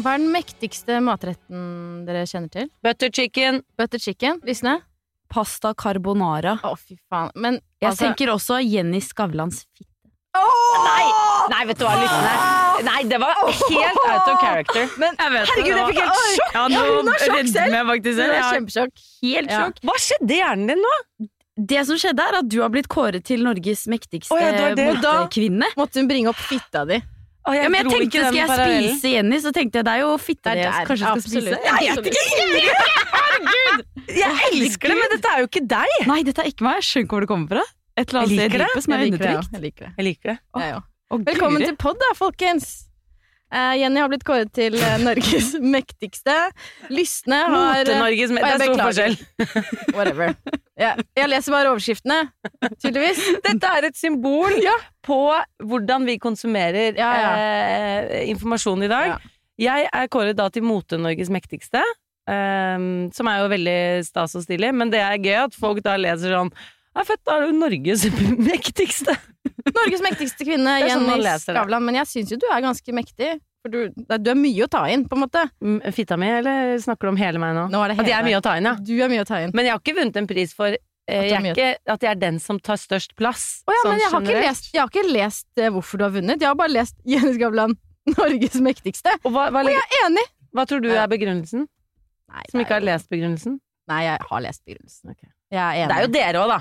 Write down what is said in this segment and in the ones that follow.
Hva er den mektigste matretten dere kjenner til? Butter chicken. Butter chicken? Lysne? Pasta carbonara. Å, fy faen. Men Jeg altså, tenker også Jenny Skavlans fitte. Nei, nei, vet du hva, lyttende. Nei, det var helt out of character. Men Herregud, jeg fikk helt sjokk! Ja, nå sjokk selv. meg faktisk selv. kjempesjokk. helt Ja. sjokk. Hva skjedde i hjernen din nå? Det som skjedde, er at du har blitt kåret til Norges mektigste oh, ja, det det. motekvinne. Måtte hun bringe opp fitta di? Å, Ja, men jeg tenkte, skal jeg parallellen. spise Jenny, så tenkte jeg det er jo fitte Det jeg kanskje skal spise. spise. Jeg vet ikke! Jeg elsker det, men dette er jo ikke deg. Nei, dette er ikke meg. Jeg skjønner ikke hvor det kommer fra. Et eller annet Jeg sted liker det. dypet som er Jeg liker det, Jeg liker det. Jeg liker det. Jeg òg. Å, Velkommen til pod, da, folkens. Eh, Jenny har blitt kåret til eh, Norges mektigste. Lysne har Mote-Norges mektigste. Det er stor forskjell. Whatever. Yeah. jeg leser bare overskriftene, tydeligvis. Dette er et symbol ja. på hvordan vi konsumerer Ja, ja. Eh, informasjon i dag. Jeg er kåret da til Mote-Norges mektigste, ehm, som er jo veldig stas og stilig, men det er gøy at folk da leser sånn Ja, født, da er du Norges mektigste. Norges mektigste kvinne, er sånn Jenny. Skavlan. Men jeg syns jo du er ganske mektig. For du, du er mye å ta inn, på en måte. Mm, Fitta mi, eller snakker du om hele meg nå? Nå er det At jeg er hele. mye å ta inn, ja. Du er mye å ta inn. Men jeg har ikke vunnet en pris for eh, er jeg er ikke, at jeg er den som tar størst plass. Oh, ja, sånn men jeg har, lest, jeg har ikke lest eh, hvorfor du har vunnet. Jeg har bare lest Jenny Skavlan, Norges mektigste. Og hva, hva, Og jeg er enig! hva tror du er begrunnelsen? Nei, Som ikke er har lest begrunnelsen? Nei, jeg har lest begrunnelsen. Okay. Jeg er enig. Det er jo dere òg, da.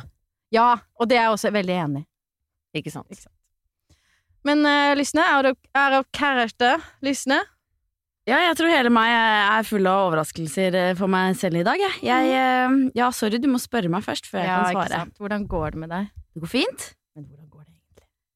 Ja, og det er jeg også veldig enig i. Ikke sant? Men uh, Lysne, er du er du kjæreste? Lysne? Ja, jeg tror hele meg er full av overraskelser eh, for meg selv i dag. Jeg. Jeg, uh, ja, sorry, du må spørre meg først før jeg kan ikke svare. sant. Hvordan går det med deg? Det går fint. Men hvordan?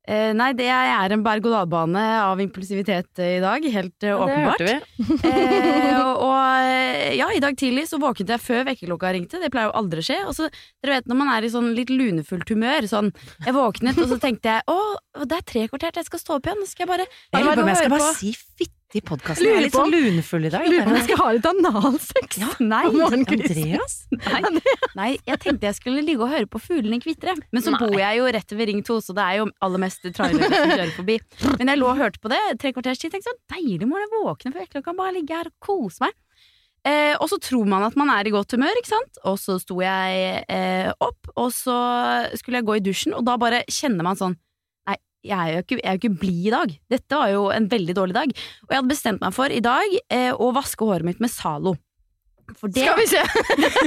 Eh, nei, det er en berg-og-dal-bane av impulsivitet eh, i dag. Helt eh, Ja, åpenbart. eh, og, og ja, i dag tidlig så våknet jeg før vekkerklokka ringte. Det pleier jo aldri å skje. Og så, dere vet når man er i sånn litt lunefullt humør, sånn Jeg våknet, og så tenkte jeg å, det er tre kvarter til jeg skal stå opp igjen. Nå skal jeg bare Jeg på om jeg skal bare si fitte i podkastene er litt sånn lunefull i dag. Lurer på om jeg skal ha litt analsex. Ja, nei. Andreas? nei, nei, jeg tenkte jeg skulle ligge og høre på fuglene kvitre. Men så Nei. bor jeg jo rett ved Ring 2, så det er jo aller mest trailere som kjører forbi. Men jeg lå og hørte på det tre kvarters tid. Tenkte sånn, deilig må jeg våkner før kan bare ligge her og kose meg. Eh, og så tror man at man er i godt humør, ikke sant. Og så sto jeg eh, opp, og så skulle jeg gå i dusjen, og da bare kjenner man sånn jeg er jo ikke, jeg er ikke blid i dag. Dette var jo en veldig dårlig dag. Og jeg hadde bestemt meg for i dag eh, å vaske håret mitt med Zalo. For det, Skal vi se!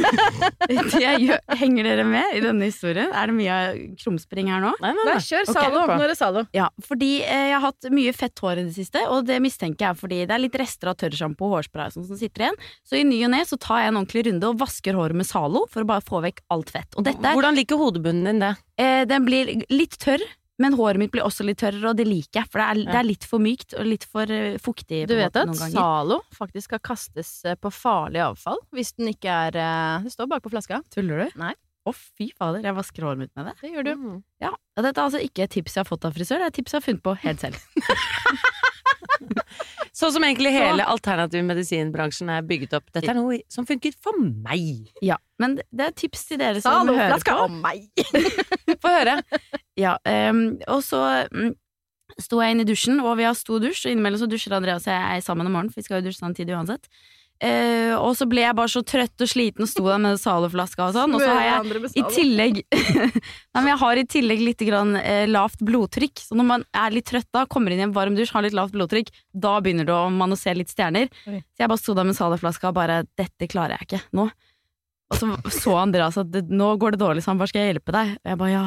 det gjør, henger dere med i denne historien? Er det mye krumspring her nå? Nei, nei, Nei, kjør Zalo. Okay. Nå er det Zalo. Ja, fordi eh, jeg har hatt mye fett hår i det siste, og det mistenker jeg fordi det er litt rester av tørrsjampo og hårspray sånn som sitter igjen. Så i ny og ne så tar jeg en ordentlig runde og vasker håret med Zalo for å bare få vekk alt fett. Og dette er, Hvordan liker hodebunnen din det? eh, den blir litt tørr, men håret mitt blir også litt tørrere, og det liker jeg, for det er, det er litt for mykt og litt for eh, fuktig. Du på vet at. Zalo faktisk skal kastes eh, på farlig avfall hvis den ikke er eh, Det står bak på flaska. Tuller du? Nei. Å, fy fader, jeg vasker håret mitt med det. Det gjør du. Mm. Ja, Dette er altså ikke et tips jeg har fått av frisør, det er et tips jeg har funnet på helt selv. Sånn som egentlig hele alternativ medisinbransjen er bygget opp. Dette er noe som funker for meg. Ja, Men det er tips til dere som Zalo, hører på. om meg! Få høre. Ja, um, og så um, sto jeg inn i dusjen, og vi har stor dusj, og innimellom så dusjer Andreas og jeg sammen om morgenen, for vi skal jo dusje samtidig uansett. Eh, og så ble jeg bare så trøtt og sliten og sto der med Zalo-flaska og sånn. Og så har jeg i tillegg Nei, men jeg har i tillegg litt grann, uh, lavt blodtrykk. Så når man er litt trøtt da, kommer inn i en varm dusj, har litt lavt blodtrykk, da begynner det å, man å se litt stjerner. Oi. Så jeg bare sto der med Zalo-flaska og bare Dette klarer jeg ikke nå. Og så så Andreas at det, nå går det dårlig, så han bare skal jeg hjelpe deg? Og jeg bare ja.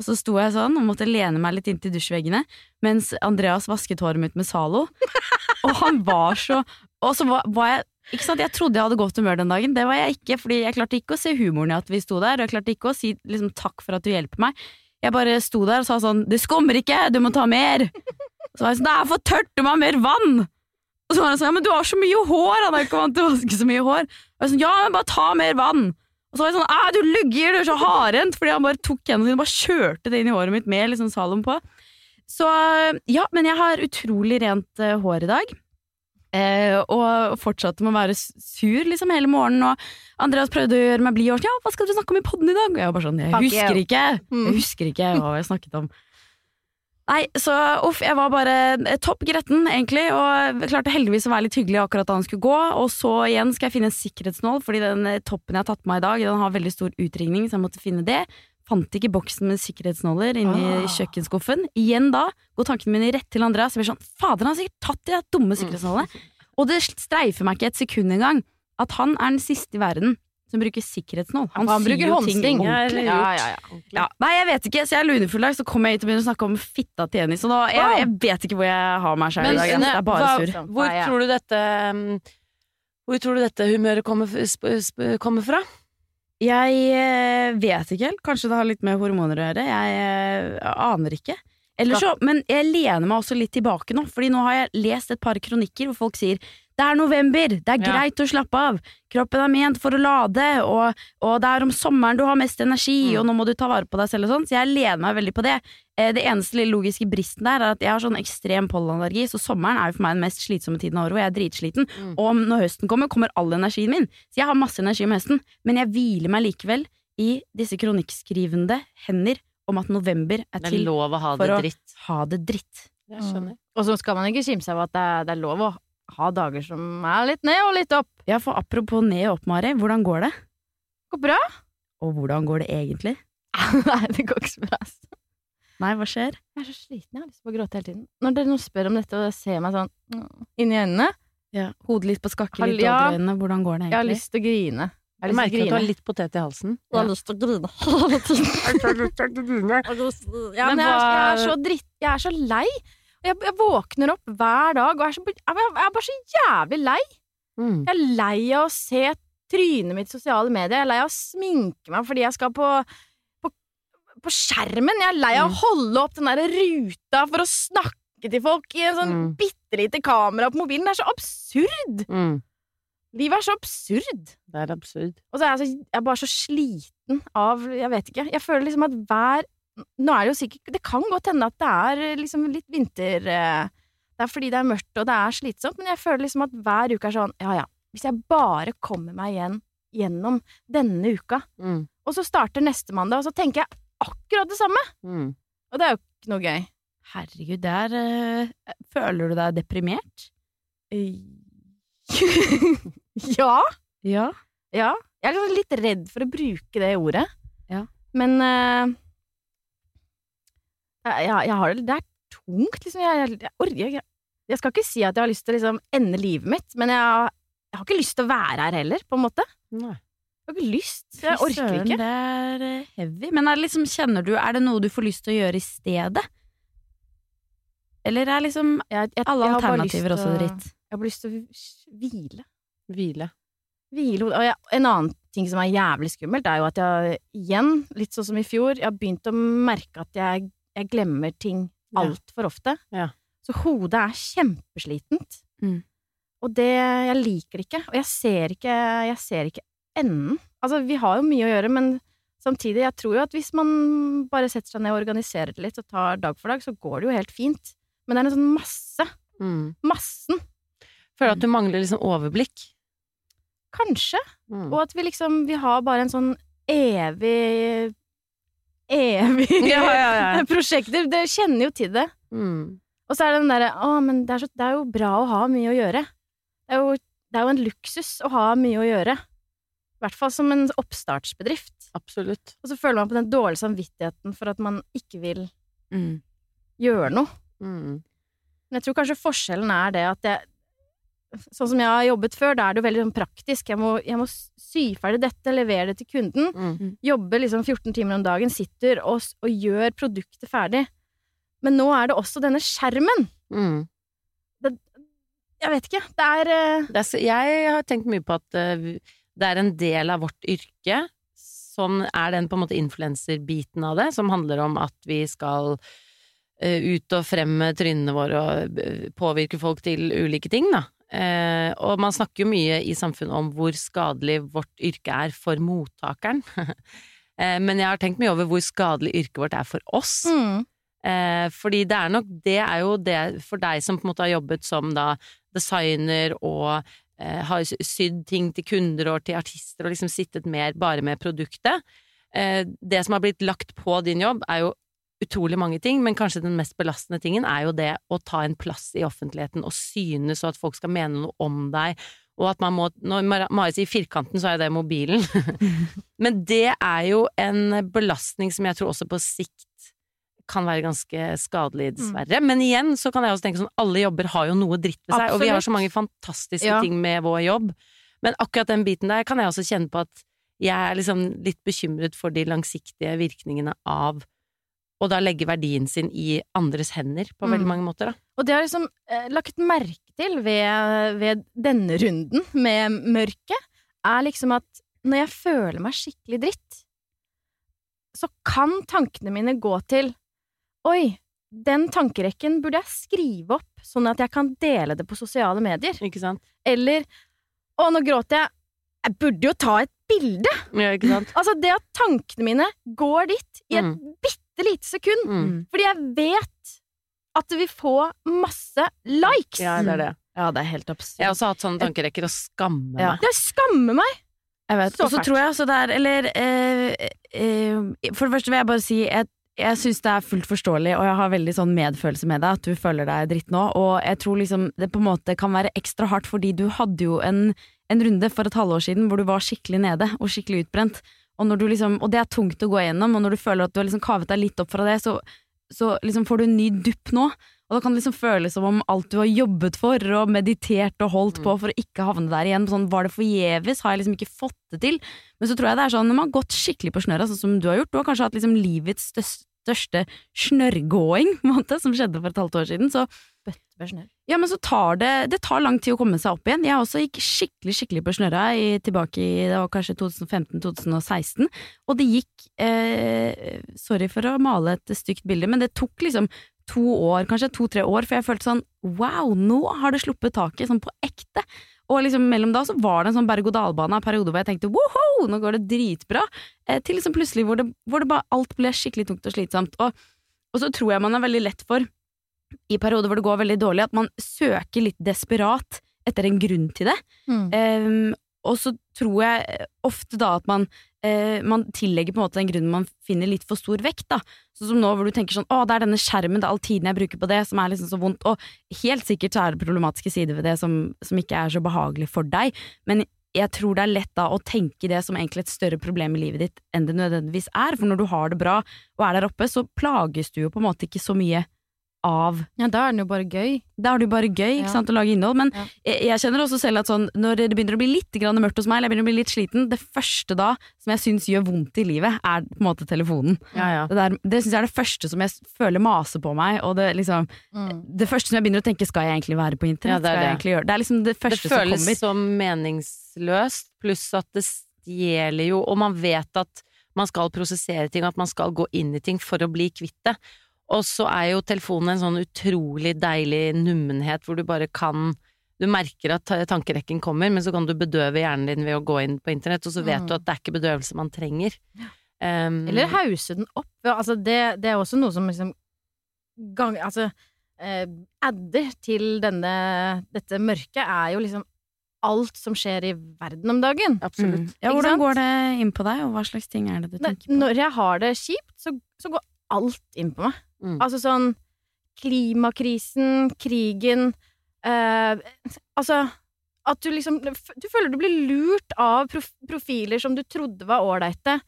Og så sto jeg sånn og måtte lene meg litt inntil dusjveggene mens Andreas vasket håret mitt med Zalo. Og han var så Og så var, var jeg ikke sant, Jeg trodde jeg hadde godt humør den dagen. Det var jeg ikke, fordi jeg klarte ikke å se humoren i at vi sto der, og jeg klarte ikke å si liksom, takk for at du hjelper meg. Jeg bare sto der og sa sånn 'Det skummer ikke, du må ta mer'. Så var jeg sånn 'Det er for tørt, du må ha mer vann'. Og så var han sånn 'Ja, men du har så mye hår', han er ikke vant til å vaske så mye hår. Og jeg sånn 'Ja, men bare ta mer vann'. Og så var jeg sånn 'Æ, du lugger, du er så hardhendt', fordi han bare tok hendene sine og bare kjørte det inn i håret mitt med liksom Salom på. Så ja, men jeg har utrolig rent eh, hår i dag. Eh, og fortsatte med å være sur liksom hele morgenen. Og Andreas prøvde å gjøre meg blid. og sånn, Ja, hva skal dere snakke om i podden i dag? Og jeg var bare sånn, jeg husker ikke. Mm. Jeg husker ikke hva jeg snakket om. Nei, så uff, jeg var bare eh, topp gretten, egentlig. Og klarte heldigvis å være litt hyggelig akkurat da han skulle gå. Og så igjen skal jeg finne en sikkerhetsnål, fordi den eh, toppen jeg har tatt på meg i dag, den har veldig stor utringning, så jeg måtte finne det. Fant ikke boksen med sikkerhetsnåler inni Ah. kjøkkenskuffen. Igjen da går tankene mine rett til Andreas. Jeg blir sånn, fader, han har sikkert tatt de dumme sikkerhetsnålene. Og det streifer meg ikke et sekund engang at han er den siste i verden som bruker sikkerhetsnål. Han, Han sier bruker jo ting håndsting. ordentlig. Ja, ja, ja. Ja, nei, jeg vet ikke, så jeg er lunefull i dag, så kommer jeg hit og begynner å snakke om fitta til Jenny. Så nå, jeg, jeg vet ikke hvor jeg har meg sjæl i dag. Jeg er bare hva- Hvor tror du dette um, Hvor tror du dette humøret kommer, sp sp kommer fra? Jeg eh, vet ikke helt. Kanskje det har litt med hormoner å gjøre. Jeg eh, aner ikke. Eller så, men jeg lener meg også litt tilbake nå, Fordi nå har jeg lest et par kronikker hvor folk sier det er november, det er Ja. greit å slappe av, kroppen er ment for å lade, og, og det er om sommeren du har mest energi, Mm. og nå må du ta vare på deg selv og sånn, så jeg lener meg veldig på det. Eh, Det eneste lille logiske bristen der er at jeg har sånn ekstrem pollenallergi, så sommeren er jo for meg den mest slitsomme tiden av året, og jeg er dritsliten. Mm. Og når høsten kommer, kommer all energien min. Så jeg har masse energi om høsten, men jeg hviler meg likevel i disse kronikkskrivende hender om at november er til er å ha for det å- ha det dritt. Jeg skjønner. Og så skal man ikke kimse av at det er, det er lov å ha dager som er litt ned og litt opp. Ja, for apropos ned og opp, Mari, hvordan går det? Går bra? Og hvordan går det egentlig? Nei, det går ikke så bra. altså. Nei, hva skjer? Jeg er så sliten, jeg har lyst til å gråte hele tiden. Når dere nå spør om dette og ser meg sånn mm, inni øynene, Ja, Hodet litt på skakke, litt ja. over øynene. Hvordan går det egentlig? jeg har lyst til å grine. Jeg Jeg merker lyst at du har litt potet i halsen. Jeg har lyst til å grine hele tiden. Ja, Men men jeg, er- jeg er så dritt Jeg er så lei. Jeg, jeg våkner opp hver dag og er, så, jeg er bare så jævlig lei. Mm. Jeg er lei av å se trynet mitt i sosiale medier. Jeg er lei av å sminke meg fordi jeg skal på, på, på skjermen. Jeg er lei av å holde opp den der ruta for å snakke til folk i en sånn Mm. bitte lite kamera på mobilen. Det er så absurd! Mm. Livet er så absurd. Det er absurd. Og så er jeg, så, jeg er bare så sliten av Jeg vet ikke. Jeg føler liksom at hver Nå er det jo sikkert Det kan godt hende at det er liksom litt vinter eh, Det er fordi det er mørkt og det er slitsomt, men jeg føler liksom at hver uke er sånn Ja ja, hvis jeg bare kommer meg igjen gjennom denne uka, Mm. og så starter neste mandag, og så tenker jeg akkurat det samme! Mm. Og det er jo ikke noe gøy. Herregud, det er eh, Føler du deg deprimert? ja. Ja. Ja. Jeg er liksom litt redd for å bruke det ordet. Ja. Men eh, jeg, jeg, har det Det er tungt, liksom. Jeg, jeg, jeg, skal ikke si at jeg har lyst til å liksom ende livet mitt, men jeg, har- ikke lyst til å være her heller, på en måte. Nei. Jeg har ikke lyst. Jeg orker ikke. Det er eh, heavy. Men er det liksom, kjenner du Er det noe du får lyst til å gjøre i stedet? Eller er liksom alle alternativer også dritt? Jeg har bare lyst til å hvile. Hvile. Hvile hodet. Og en annen ting som er jævlig skummelt, er jo at jeg igjen, litt sånn som i fjor, jeg har begynt å merke at jeg, jeg glemmer ting altfor ofte. Ja. Så hodet er kjempeslitent. Mm. Og det Jeg liker det ikke. Og jeg ser ikke, jeg ser ikke enden. Altså, vi har jo mye å gjøre, men samtidig, jeg tror jo at hvis man bare setter seg ned og organiserer det litt og tar dag for dag, så går det jo helt fint. Men det er en sånn masse. Mm. Massen. Føler du at du mangler liksom overblikk. Kanskje. Mm. Og at vi liksom Vi har bare en sånn evig Evig Ja, ja, ja. prosjekter. Dere kjenner jo til det. Mm. Og så er det den derre Å, men det er, så, det er jo bra å ha mye å gjøre. Det er jo det er jo en luksus å ha mye å gjøre. I hvert fall som en oppstartsbedrift. Absolutt. Og så føler man på den dårlige samvittigheten for at man ikke vil Mm. gjøre noe. Mm. Men jeg tror kanskje forskjellen er det at jeg Sånn som jeg har jobbet før, da er det jo veldig sånn praktisk. Jeg må, jeg må sy ferdig dette, levere det til kunden. Mm. Jobbe liksom 14 timer om dagen, sitter og, og gjør produktet ferdig. Men nå er det også denne skjermen. Mm. Jeg vet ikke. Det er uh... Det er, jeg har tenkt mye på at uh, det er en del av vårt yrke som er den på en måte influenserbiten av det, som handler om at vi skal eh, ut og fremme trynene våre og påvirke folk til ulike ting, da. Eh, og man snakker jo mye i samfunnet om hvor skadelig vårt yrke er for mottakeren. eh, men jeg har tenkt mye over hvor skadelig yrket vårt er for oss. mm, Eh, fordi det er nok Det er jo det for deg som på en måte har jobbet som da designer og eh, har sydd ting til kunder og til artister og liksom sittet mer bare med produktet. Eh, det som har blitt lagt på din jobb, er jo utrolig mange ting, men kanskje den mest belastende tingen er jo det å ta en plass i offentligheten og synes, og at folk skal mene noe om deg. Og at man må Når Mari sier firkanten, så er det mobilen. men det er jo en belastning som jeg tror også på sikt kan være ganske skadelig, dessverre. Men igjen så kan jeg også tenke sånn, alle jobber har jo noe dritt ved seg, og vi har så mange fantastiske Ja. ting med vår jobb. Men akkurat den biten der kan jeg også kjenne på at jeg er liksom litt bekymret for de langsiktige virkningene av å da legge verdien sin i andres hender på veldig Mm. mange måter, da. Og det har liksom eh, lagt merke til ved, ved denne runden med mørket, er liksom at når jeg føler meg skikkelig dritt, så kan tankene mine gå til Oi, den tankerekken burde jeg skrive opp, sånn at jeg kan dele det på sosiale medier. Ikke sant? Eller Å, nå gråter jeg. Jeg burde jo ta et bilde! Ja, ikke sant? Altså, det at tankene mine går dit i et Mm. bitte lite sekund, Mm. fordi jeg vet at vi vil få masse likes. Ja, det er det. Ja, det er helt absurd. Jeg har også hatt sånne tankerekker og skammer Ja. meg. Det skammer meg! Jeg vet. Så Og så tror jeg også det er Eller eh, eh, For det første vil jeg bare si jeg, jeg syns det er fullt forståelig, og jeg har veldig sånn medfølelse med deg, at du føler deg dritt nå. Og jeg tror liksom det på en måte kan være ekstra hardt, fordi du hadde jo en, en runde for et halvår siden hvor du var skikkelig nede og skikkelig utbrent. Og, når du liksom, og det er tungt å gå gjennom, og når du føler at du har liksom kavet deg litt opp fra det, så, så liksom får du en ny dupp nå. Og da kan det liksom føles som om alt du har jobbet for og meditert og holdt på for å ikke havne der igjen, sånn var det forgjeves, har jeg liksom ikke fått det til? Men så tror jeg det er sånn, når man har gått skikkelig på snørra, sånn som du har gjort, du har kanskje hatt liksom livets største, største snørrgåing, som skjedde for et halvt år siden, så ja, men så tar det Det tar lang tid å komme seg opp igjen. Jeg også gikk skikkelig skikkelig på snørra i, tilbake i det var kanskje 2015-2016, og det gikk eh, Sorry for å male et stygt bilde, men det tok liksom to år, kanskje to-tre år, for jeg følte sånn wow, nå har det sluppet taket, sånn på ekte. Og liksom mellom da så var det en sånn berg-og-dal-bane av perioder hvor jeg tenkte woho, nå går det dritbra, eh, til liksom plutselig hvor det, hvor det bare alt ble skikkelig tungt og slitsomt. Og, og så tror jeg man er veldig lett for i perioder hvor det går veldig dårlig, at man søker litt desperat etter en grunn til det. Mm. Um, og så tror jeg ofte da at man, eh, man tillegger på en måte den grunnen man finner litt for stor vekt. da. Sånn som nå hvor du tenker sånn å, det er denne skjermen, det er all tiden jeg bruker på det som er liksom så vondt. Og helt sikkert så er det problematiske sider ved det som, som ikke er så behagelig for deg, men jeg tror det er lett da å tenke det som egentlig et større problem i livet ditt enn det nødvendigvis er. For når du har det bra og er der oppe, så plages du jo på en måte ikke så mye av Ja, da er den jo bare gøy. da er det jo bare gøy ikke Ja. sant, å lage innhold, men Ja. jeg, jeg kjenner også selv at sånn, når det begynner å bli litt grann mørkt hos meg, eller jeg begynner å bli litt sliten, det første da som jeg syns gjør vondt i livet, er på en måte telefonen. Ja, ja. Det, der, det syns jeg er det første som jeg føler maser på meg, og det, liksom, Mm. det første som jeg begynner å tenke skal jeg egentlig være på internett? Ja, det er skal jeg det. Det er liksom det Det første som kommer. Det føles som, som meningsløst, pluss at det stjeler jo Og man vet at man skal prosessere ting, at man skal gå inn i ting for å bli kvitt det. Og så er jo telefonen en sånn utrolig deilig nummenhet hvor du bare kan Du merker at tankerekken kommer, men så kan du bedøve hjernen din ved å gå inn på internett, og så vet Mm. du at det er ikke bedøvelse man trenger. Um, Eller hause den opp. Altså det, det er også noe som liksom gang, Altså eh, adder til denne, dette mørket, er jo liksom alt som skjer i verden om dagen. Absolutt. Mm. Ja, hvordan går det inn på deg, og hva slags ting er det du tenker på? Når jeg har det kjipt, så, så går alt inn på meg. Mm. Altså sånn klimakrisen, krigen eh, Altså at du liksom Du føler du blir lurt av prof profiler som du trodde var ålreite,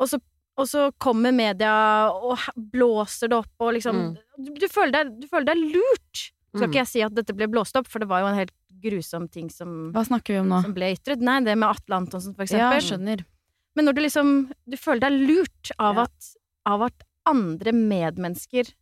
og så, og så kommer media og blåser det opp og liksom du, du, føler deg, du føler deg lurt! Skal Mm. ikke jeg si at dette ble blåst opp, for det var jo en helt grusom ting som, Hva snakker vi om nå? som ble ytret. Nei, det med Atle Antonsen, for eksempel. Ja, skjønner. Men når du liksom Du føler deg lurt av, Ja. at, av at andre medmennesker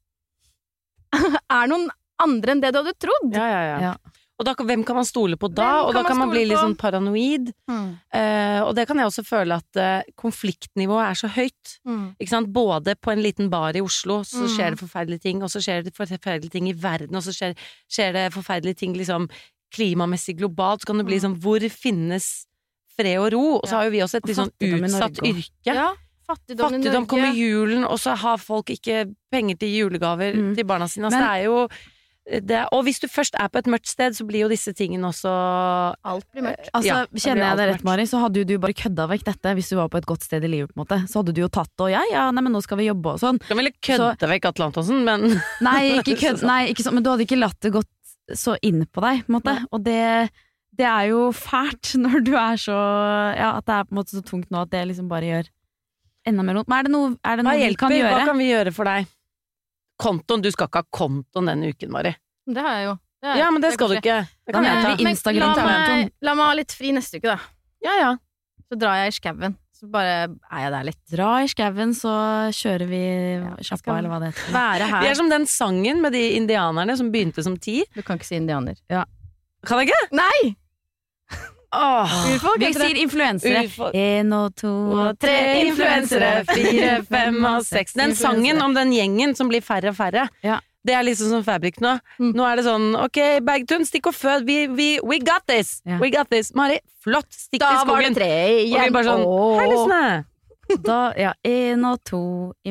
er noen andre enn det du hadde trodd. Ja, ja, ja. Ja. Og da, hvem kan man stole på da? Hvem Og da kan man man bli litt sånn paranoid. Mm. Eh, og det kan jeg også føle at eh, konfliktnivået er så høyt. Mm. Ikke sant? Både på en liten bar i Oslo så Mm. skjer det forferdelige ting, og så skjer det forferdelige ting i verden, og så skjer, skjer det forferdelige ting liksom klimamessig globalt. Så kan det bli Mm. sånn Hvor finnes fred og ro? Og så har jo vi også et litt sånn utsatt yrke. Ja, fattigdom, Fattigdom kommer julen, og så har folk ikke penger til julegaver Mm. til barna sine. Altså, Men- det er jo det, Og hvis du først er på et mørkt sted, så blir jo disse tingene også Alt blir mørkt. Altså, Ja, Kjenner jeg deg rett, Mari, så hadde du bare kødda vekk dette hvis du var på et godt sted i livet, på en måte. Så hadde du jo tatt det, og ja, ja, nei, men nå skal vi jobbe og sånn. Kan vel kødde vekk Atle Antonsen, men Nei, ikke kødd, nei, ikke sånn, men du hadde ikke latt det gått så inn på deg, på en måte. Og det, det er jo fælt når du er så Ja, at det er på en måte så tungt nå at det liksom bare gjør enda mer vondt. Men er det noe, er det noe vi kan gjøre? Hva kan vi gjøre for deg? Kontoen, du skal ikke ha kontoen denne uken, Mari. Det har jeg jo. Det er- Ja, men det skal du ikke. Det Da kan jeg ta. Men la, meg, la meg ha litt fri neste uke, da. Ja, ja. Så drar jeg i skauen. Så bare er jeg der litt. Dra i skauen, så kjører vi jeg sjappa, skal- eller hva det heter. Være Vi er som den sangen med de indianerne som begynte som ti. Du kan ikke si indianer. Kan jeg ikke? Nei! Åh. Urfolk Vi sier influensere. Én og to Og tre influensere, fire, fem og seks. Den sangen om den gjengen som blir færre og færre. Ja. Det er liksom som Fabrik nå. Mm. Nå er det sånn ok, Bergtun, stikk og fød. Vi, vi, we got this! Ja. We got this. Mari, flott, stikk Da til var det tre igjen. Og vi bare sånn Åh. Hei, Lysne! Da, ja, en og to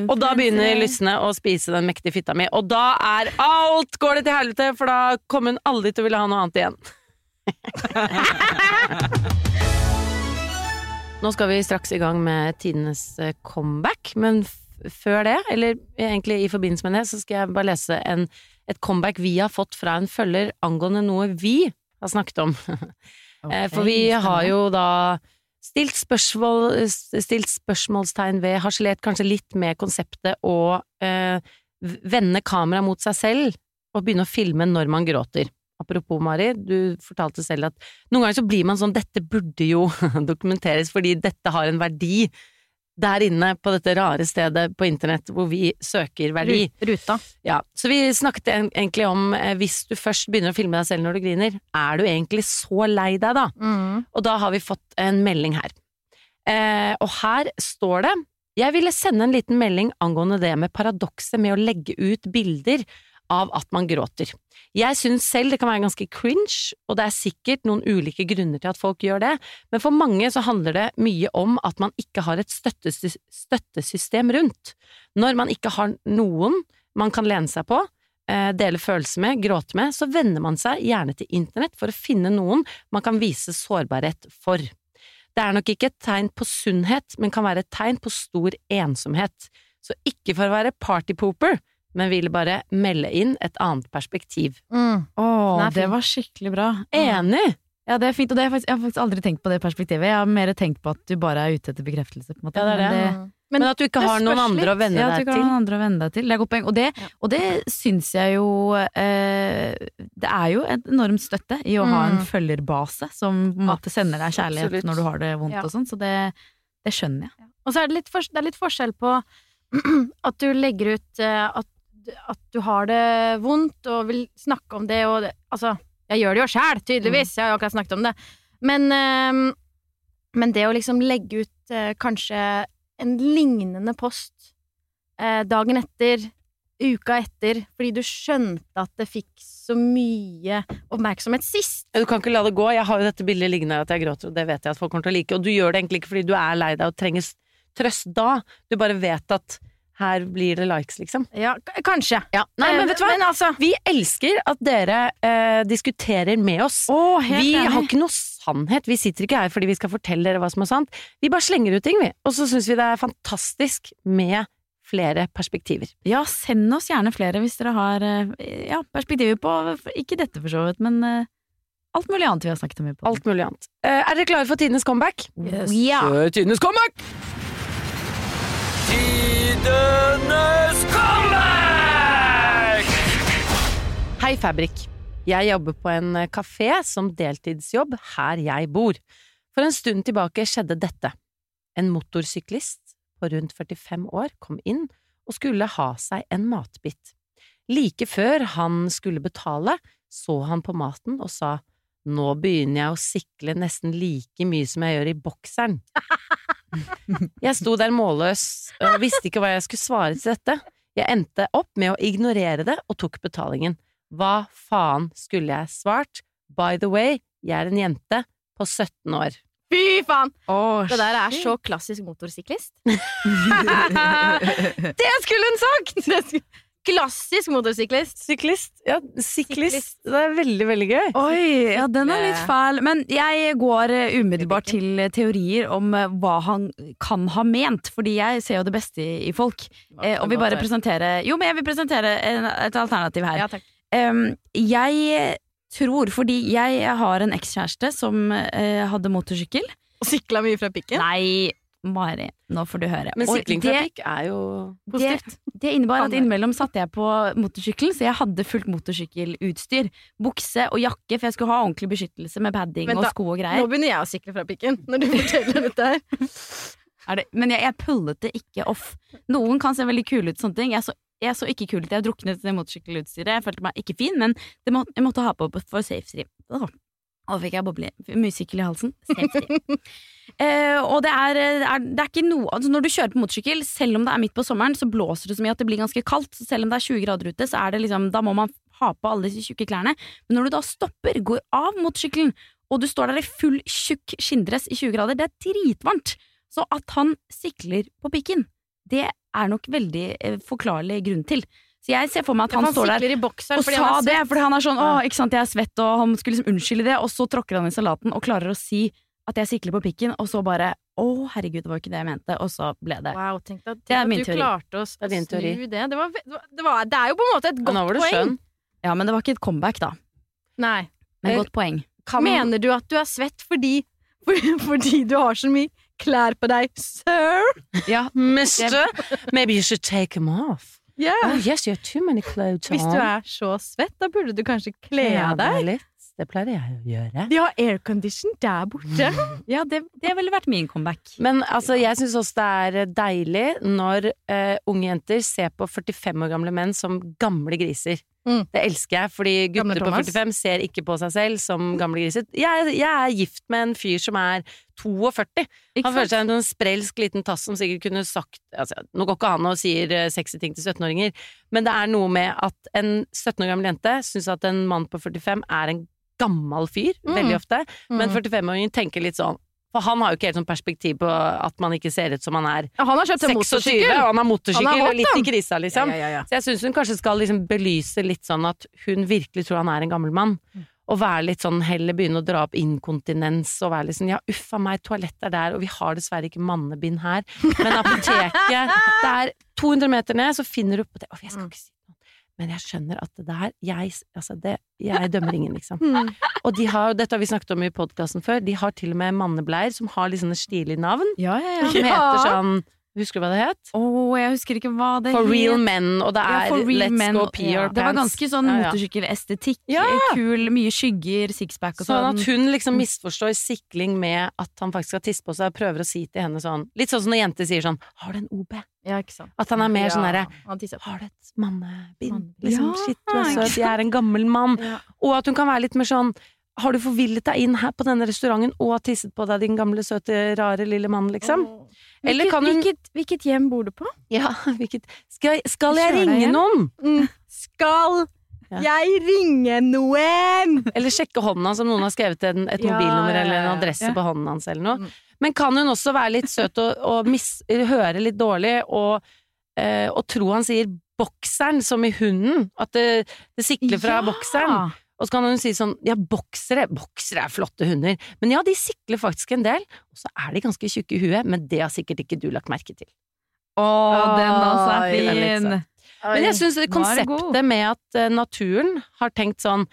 Og da begynner. Lysne å spise den mektige fitta mi. Og da er alt går det til helvete, for da kommer hun aldri til å ville ha noe annet igjen. Nå skal vi straks i gang med tidenes eh, comeback, men før det, eller egentlig i forbindelse med det, så skal jeg bare lese en, et comeback vi har fått fra en følger angående noe vi har snakket om. Okay, For vi har jo da stilt, spørsmål, stilt spørsmålstegn ved, harselert kanskje litt med konseptet å eh, vende kameraet mot seg selv og begynne å filme når man gråter. Apropos, Mari, du fortalte selv at noen ganger så blir man sånn dette burde jo dokumenteres fordi dette har en verdi der inne på dette rare stedet på internett hvor vi søker verdi. Ruta. Ja, så vi snakket egentlig om eh, hvis du først begynner å filme deg selv når du griner, er du egentlig så lei deg da? Mm. Og da har vi fått en melding her. Eh, og her står det Jeg ville sende en liten melding angående det med paradokset med å legge ut bilder av at man gråter. Jeg syns selv det kan være ganske cringe, og det er sikkert noen ulike grunner til at folk gjør det, men for mange så handler det mye om at man ikke har et støttesys støttesystem rundt. Når man ikke har noen man kan lene seg på, eh, dele følelser med, gråte med, så vender man seg gjerne til internett for å finne noen man kan vise sårbarhet for. Det er nok ikke et tegn på sunnhet, men kan være et tegn på stor ensomhet. Så ikke for å være partypooper, men ville bare melde inn et annet perspektiv. Mm. Er det var skikkelig bra. Enig! Ja, det er fint, og det er faktisk, jeg har faktisk aldri tenkt på det perspektivet. Jeg har mer tenkt på at du bare er ute etter bekreftelse. På en måte. Ja, det er det. Men det, Men, at du ikke har noen andre å vende deg til. ja, at du ikke har noen andre å vende deg til. Det er et godt poeng. Og det, Ja. og det syns jeg jo eh, Det er jo et enormt støtte i å ha en Mm. følgerbase som på en måte sender deg kjærlighet Absolutt. når du har det vondt Ja. og sånn, så det, det skjønner jeg. Og så er det litt, for, det er litt forskjell på at du legger ut eh, at, at du har det vondt og vil snakke om det og det, Altså, jeg gjør det jo sjæl, tydeligvis, jeg har jo akkurat snakket om det. Men, eh, men det å liksom legge ut eh, kanskje en lignende post eh, dagen etter, uka etter, fordi du skjønte at det fikk så mye oppmerksomhet sist. Du kan ikke la det gå. Jeg har jo dette bildet liggende her at jeg gråter, og det vet jeg at folk kommer til å like. Og du gjør det egentlig ikke fordi du er lei deg og trenger trøst da. Du bare vet at her blir det likes, liksom. Ja, kanskje. Ja. Nei, men vet du hva? Men altså Vi elsker at dere eh, diskuterer med oss. vi har ikke noe sannhet. Vi sitter ikke her fordi vi skal fortelle dere hva som er sant. Vi bare slenger ut ting, vi. Og så syns vi det er fantastisk med flere perspektiver. Ja, send oss gjerne flere hvis dere har eh, ja, perspektiver på Ikke dette, for så vidt, men eh, alt mulig annet vi har snakket om. Alt mulig annet. Eh, er dere klare for tidenes comeback? Ja. Kjør tidenes comeback! Tidenes comeback! Hei, Fabrik. Jeg jobber på en kafé som deltidsjobb her jeg bor. For en stund tilbake skjedde dette. En motorsyklist på rundt 45 år kom inn og skulle ha seg en matbit. Like før han skulle betale, så han på maten og sa nå begynner jeg å sikle nesten like mye som jeg gjør i bokseren. Jeg sto der målløs og visste ikke hva jeg skulle svare til dette. Jeg endte opp med å ignorere det og tok betalingen. Hva faen skulle jeg svart? By the way, jeg er en jente på 17 år. Fy faen! Åh, Det der er så klassisk motorsyklist. Det skulle hun sagt! Klassisk motorsyklist. Syklist. Ja, syklist. Syklist. Det er veldig, veldig gøy. Oi, ja, den er litt fæl. Men jeg går eh, umiddelbart til eh, teorier om eh, hva han kan ha ment, fordi jeg ser jo det beste i, folk. Eh, og vil bare presentere Jo, men jeg vil presentere et alternativ her. Ja, takk. Jeg tror, fordi jeg har en ekskjæreste som eh, hadde motorsykkel Og sykla mye fra pikken. Nei, Mari, nå får du høre. Men det- er jo det, det innebar at innimellom satte jeg på motorsykkelen, så jeg hadde fullt motorsykkelutstyr. Bukse og jakke, for jeg skulle ha ordentlig beskyttelse med padding Vent og sko og greier. Nå begynner jeg å sykle fra pikken, når du forteller dette her. Er det, men jeg, jeg pullet det ikke off. Noen kan se veldig kule ut, sånne ting. Jeg så, jeg så ikke kul ut. Jeg druknet i motorsykkelutstyret. Jeg følte meg ikke fin, men det må, jeg måtte ha på for safety. Og fikk jeg boble, musikkel i halsen. Eh, og det er, er, det er ikke noe altså Når du kjører på motorsykkel, selv om det er midt på sommeren, så blåser det så mye at det blir ganske kaldt. Så selv om det er 20 grader ute, så er det liksom, da må man ha på alle disse tjukke klærne. Men når du da stopper, går av motorsykkelen, og du står der i full tjukk skinndress i 20 grader, det er dritvarmt. Så at han sikler på pikken, det er nok veldig eh, forklarlig grunn til. Så jeg ser for meg at han, Han står der bokseren og sa det, for fordi han er sånn 'Å, ikke sant, jeg er svett', og han skulle liksom unnskylde det, og så tråkker han i salaten og klarer å si at jeg sikler på pikken, og så bare 'Å, herregud, det var ikke det jeg mente', og så ble det Wow, tenk deg Det er at min du teori. klarte å Det er din snu teori. det. Det, var, det, var, det, var, det er jo på en måte et godt poeng. skjønn. Ja, men det var ikke et comeback, da. Nei. Men Eh, godt poeng. Kan- Mener du at du er svett fordi, for, fordi du har så mye klær på deg, sir? Ja, Mister, maybe you should take them off. Ja. Oh yes, you have too many clothes on. Hvis du er så svett, da burde du kanskje kle av deg. litt. Det pleier jeg å gjøre. De har aircondition der borte. ja det, det ville vært min comeback. Men altså, jeg syns også det er deilig når uh, unge jenter ser på 45 år gamle menn som gamle griser. Mm. Det elsker jeg, fordi gutter på 45 ser ikke på seg selv som gamle griser. Jeg, jeg er gift med en fyr som er 42. Ikke Han føler seg som en sprelsk liten tass som sikkert kunne sagt altså, Nå går ikke han og sier eh, sexy ting til 17-åringer, men det er noe med at en 17 år gammel jente syns at en mann på 45 er en gammel fyr, Mm. veldig ofte, men Mm. 45-åringen tenker litt sånn For han har jo ikke helt sånn perspektiv på at man ikke ser ut som man er Ja, han har kjøpt en 26, motorsykkel. og han har motorsykkel Han er og litt i krisa, liksom. Ja, ja. Så jeg syns hun kanskje skal liksom belyse litt sånn at hun virkelig tror han er en gammel mann. Mm. Og være litt sånn, heller begynne å dra opp inkontinens og være litt sånn ja, uffa meg, toalett er der, og vi har dessverre ikke mannebind her, men apoteket Det er 200 meter ned, så finner du på det Å, jeg skal Mm. ikke si. Men jeg skjønner at det der Jeg, altså det, jeg dømmer ingen, liksom. Mm. Og de har, dette har vi snakket om i podkasten før, de har til og med mannebleier som har litt sånne stilige navn. Ja, ja, ja. Som heter sånn Husker du hva det het? Oh, jeg husker ikke hva det For real het. men, og det er ja, Let's men, go pee your Det var ganske sånn Ja, ja. motorsykkelestetikk. Ja. Kul, mye skygger, sixpack og Sånn sånn. at hun liksom misforstår sikling med at han faktisk skal tisse på seg, og prøver å si til henne sånn Litt sånn som når jenter sier sånn 'Har du en OB?' Ja, ikke sant. At han er mer sånn derre 'Har du et mannebind?' Mannebind. Liksom, Ja, shit, du er søt, jeg er en gammel mann. Og at hun kan være litt mer sånn har du forvillet deg inn her på denne restauranten og har tisset på deg, din gamle, søte, rare lille mann, liksom? Eller Hvilket, kan hun hvilket, hvilket hjem bor du på? Ja, hvilket Skal, skal jeg ringe noen? Mm. Skal Ja. jeg ringe noen? Eller sjekke hånden hans om noen har skrevet en, et Ja, mobilnummer eller en adresse Ja. på hånden hans eller noe. Mm. Men kan hun også være litt søt og, og mis, høre litt dårlig og, eh, og tro han sier bokseren som i hunden? At det, det sikler fra bokseren? Og så kan hun si sånn ja, boksere, boksere er flotte hunder, men ja, de sikler faktisk en del, og så er de ganske tjukke i huet, men det har sikkert ikke du lagt merke til. Å, den altså er den fin. Men jeg syns det konseptet med at eh, naturen har tenkt sånn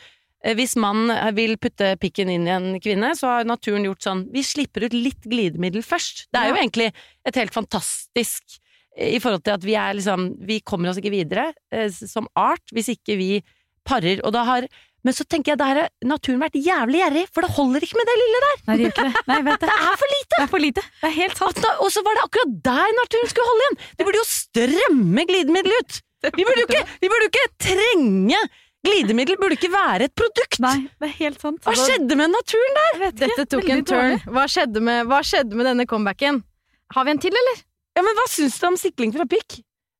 eh, hvis mann eh, vil putte pikken inn i en kvinne, så har naturen gjort sånn Vi slipper ut litt glidemiddel først. Det er jo egentlig et helt fantastisk i forhold til at vi er liksom Vi kommer oss ikke videre som art hvis ikke vi parer. Og da har Men så tenker jeg da har naturen vært jævlig gjerrig, for det holder ikke med det lille der! Nei, det gjør ikke det. Nei, vet det. Det er for lite! Det er for lite. Det er helt sant. Da- Og så var det akkurat der naturen skulle holde igjen! Det burde jo strømme glidemiddel ut! Vi burde jo ikke, vi burde ikke trenge Glidemiddel burde ikke være et produkt! Nei, det er helt sant. Hva skjedde med naturen der? Jeg vet ikke. Dette tok en turn. Hva skjedde, med, hva skjedde med denne comebacken? Har vi en til, eller? Ja, men Hva syns du om sikling fra pikk?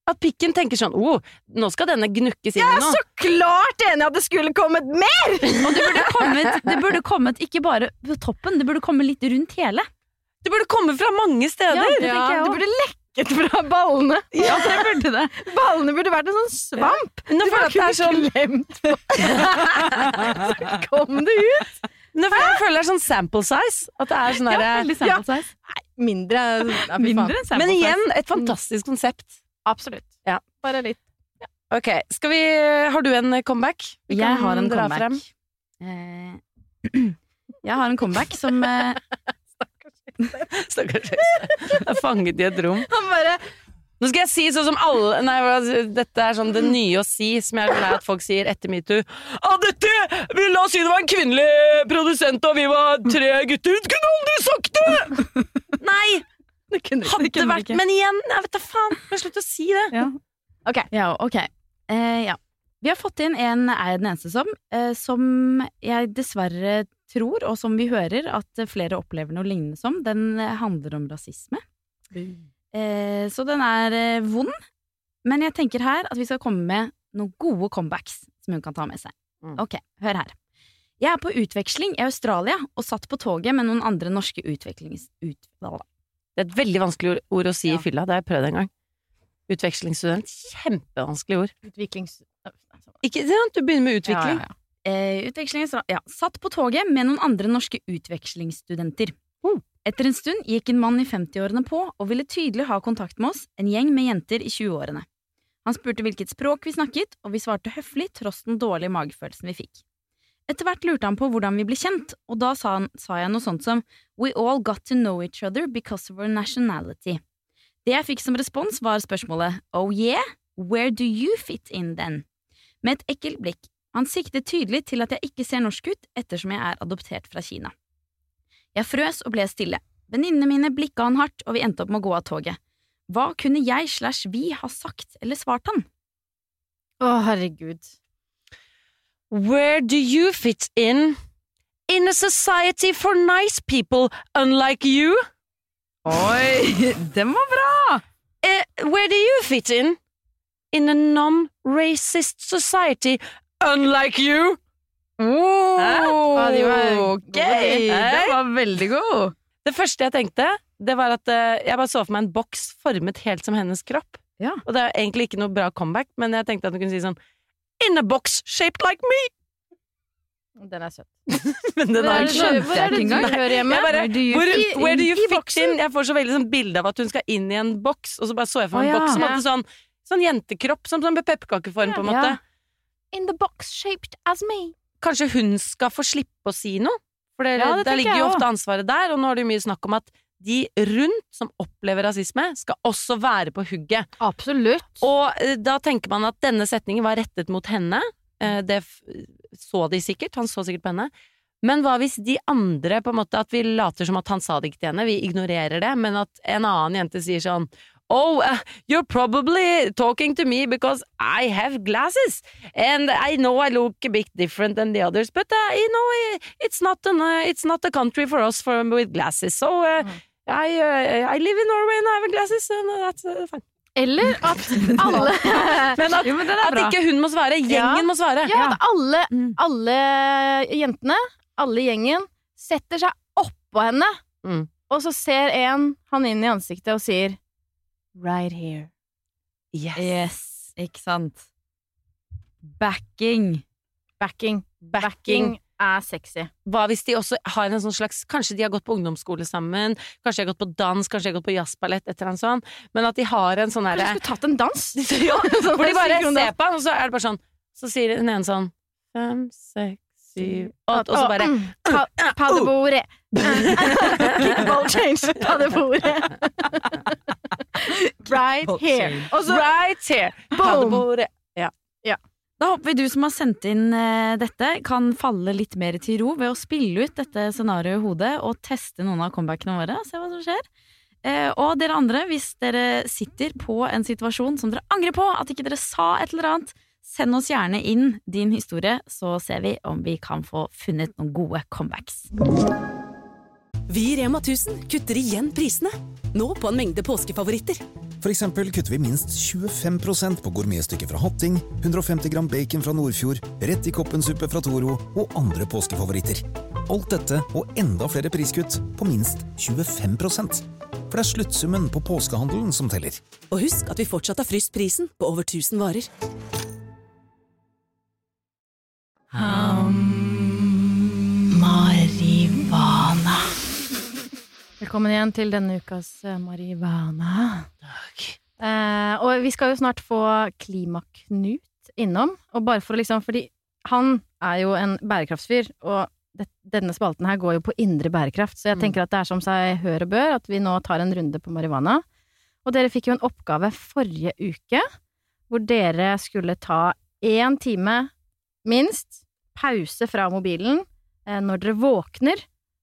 At pikken tenker sånn Å, nå skal denne gnukkes inn i noe. Så klart enig at det skulle kommet mer! Og det burde, kommet, det burde kommet ikke bare på toppen, det burde komme litt rundt hele. Det burde komme fra mange steder! Ja, det ja. jeg det burde lekket fra ballene. Ja, det burde det. Ballene burde vært en sånn svamp. Nå føler jeg at det er sånn glemt Så kom det ut! Nå jeg, jeg føler det er sånn sample size. At det er sånn Ja, derre size. Mindre. Ja. Mindre enn sample Men igjen, et fantastisk konsept. Absolutt. Ja. Bare litt. Ok, skal vi Har du en comeback? Vi Jeg kan har en dra comeback. frem. Eh, jeg har en comeback som eh, Stakkars Øystein. Jeg er fanget i et rom. Han bare Nå skal jeg si sånn som alle Nei, dette er sånn det nye å si, som jeg er glad at folk sier etter metoo. Ah, dette vi La oss si det var en kvinnelig produsent, og vi var tre gutter. Hun kunne aldri sagt det! Nei! Det kunne Hadde kunne vært ikke. Men igjen, jeg vet da faen. Men slutt å si det. Ja. Ok. Ja, okay. Eh, ja. Vi har fått inn en Er jeg den eneste som? Eh, som jeg dessverre tror, og som vi hører, at flere opplever noe lignende som. Den handler om rasisme. Eh, så den er eh, vond. Men jeg tenker her at vi skal komme med noen gode comebacks som hun kan ta med seg. Mm. Ok, hør her. Jeg er på utveksling i Australia og satt på toget med noen andre norske utviklings... Ut, Det er et veldig vanskelig ord- ord å si Ja. i fylla. Det har jeg prøvd en gang. Utvekslingsstudent. Kjempevanskelig ord. Utviklings... Ikke sant? Du begynner med utvikling. Ja, ja, ja. Eh, ja, satt på toget med noen andre norske utvekslingsstudenter. Oh. Etter en stund gikk en mann i 50-årene på og ville tydelig ha kontakt med oss, en gjeng med jenter i 20-årene. Han spurte hvilket språk vi snakket, og vi svarte høflig tross den dårlige magefølelsen vi fikk. Etter hvert lurte han på hvordan vi ble kjent, og da sa, han, sa jeg noe sånt som We all got to know each other because of our nationality. Det jeg fikk som respons, var spørsmålet Oh yeah? Where do you fit in then? Med et ekkelt blikk. Han siktet tydelig til at jeg ikke ser norsk ut ettersom jeg er adoptert fra Kina. Jeg frøs og ble stille. Venninnene mine blikka han hardt, og vi endte opp med å gå av toget. Hva kunne jeg slash vi ha sagt eller svart han? Å, herregud. Where do you fit in? In a society for nice people unlike you? Oi, den var bra! Uh, where do you fit in? In a non-racist society unlike you? Oh, de var ok, den var veldig god. Det første jeg tenkte, det var at eh, jeg bare så for meg en boks formet helt som hennes kropp. Ja. Og det er egentlig ikke noe bra comeback, men jeg tenkte at hun kunne si sånn In a box shaped like me! Den er søt. Men den er ikke det, hvor er det du hører hjemme? Jeg bare, Where do you where do you in? Jeg får så veldig sånn bilde av at hun skal inn i en boks, og så bare så jeg for meg en ja. boks som hadde sånn, sånn jentekropp, som sånn pepperkakeform, på en måte. Ja. In the box shaped as me. Kanskje hun skal få slippe å si noe? For det, der ligger jo ofte ansvaret der, og nå er det jo mye snakk om at de rundt som opplever rasisme, skal også være på hugget. Absolutt. Og eh, da tenker man at denne setningen var rettet mot henne. Eh, det så de sikkert, han så sikkert på henne. Men hva hvis de andre, på en måte, at vi later som at han sa det ikke til henne, vi ignorerer det, men at en annen jente sier sånn Oh, uh, you're probably talking to me because I have glasses, and I know I look a bit different than the others, but uh, you know, it's not an, uh, it's not a country for us for, with glasses, so uh, I, uh, I live in Norway and I have glasses, and that's uh, fine. Eller at alle Men at, Jo, men at ikke hun må svare, gjengen Ja. må svare. Ja, at alle, Mm. alle jentene, alle gjengen, setter seg oppå henne, Mm. og så ser en han inn i ansiktet og sier Right here. Yes. Yes, ikke sant. Backing. Backing. Backing. Backing er sexy. Hva hvis de også har en sånn slags Kanskje de har gått på ungdomsskole sammen, kanskje de har gått på dans, kanskje de har gått på jazzballett, et eller annet sånt, men at de har en sånn Kanskje herre du skulle tatt en dans? ja, Hvor de bare om det. ser på han, og så er det bare sånn Så sier den ene sånn Fem, seks, syv, åtte, og så bare Mm, pa- Paddebordet. Kickball change. Paddebordet. Right here. Right here! Boom. Da håper vi du som har sendt inn eh, dette, kan falle litt mer til ro ved å spille ut dette scenarioet i hodet og teste noen av comebackene våre. Se hva som skjer. Eh, og dere andre, hvis dere sitter på en situasjon som dere angrer på at ikke dere sa et eller annet, send oss gjerne inn din historie, så ser vi om vi kan få funnet noen gode comebacks. Vi i Rema 1000 kutter igjen prisene. Nå på en mengde påskefavoritter. For eksempel kutter vi minst 25% på gourmetstykket fra Hatting, 150 gram bacon fra Nordfjord, rett i koppensuppe fra Toro og andre påskefavoritter. Alt dette og enda flere priskutt på minst 25% For det er sluttsummen på påskehandelen som teller. Og husk at vi fortsatt har fryst prisen på over 1000 varer. Marivana. Velkommen igjen til denne ukas Marivana. Marivana. Eh, og vi skal jo snart få Klimaknut innom, og bare for å liksom Fordi han er jo en bærekraftsfyr, og det, denne spalten her går jo på indre bærekraft, så jeg Mm. tenker at det er som seg hør og bør at vi nå tar en runde på marihuana. Og dere fikk jo en oppgave forrige uke, hvor dere skulle ta én time minst pause fra mobilen eh, når dere våkner,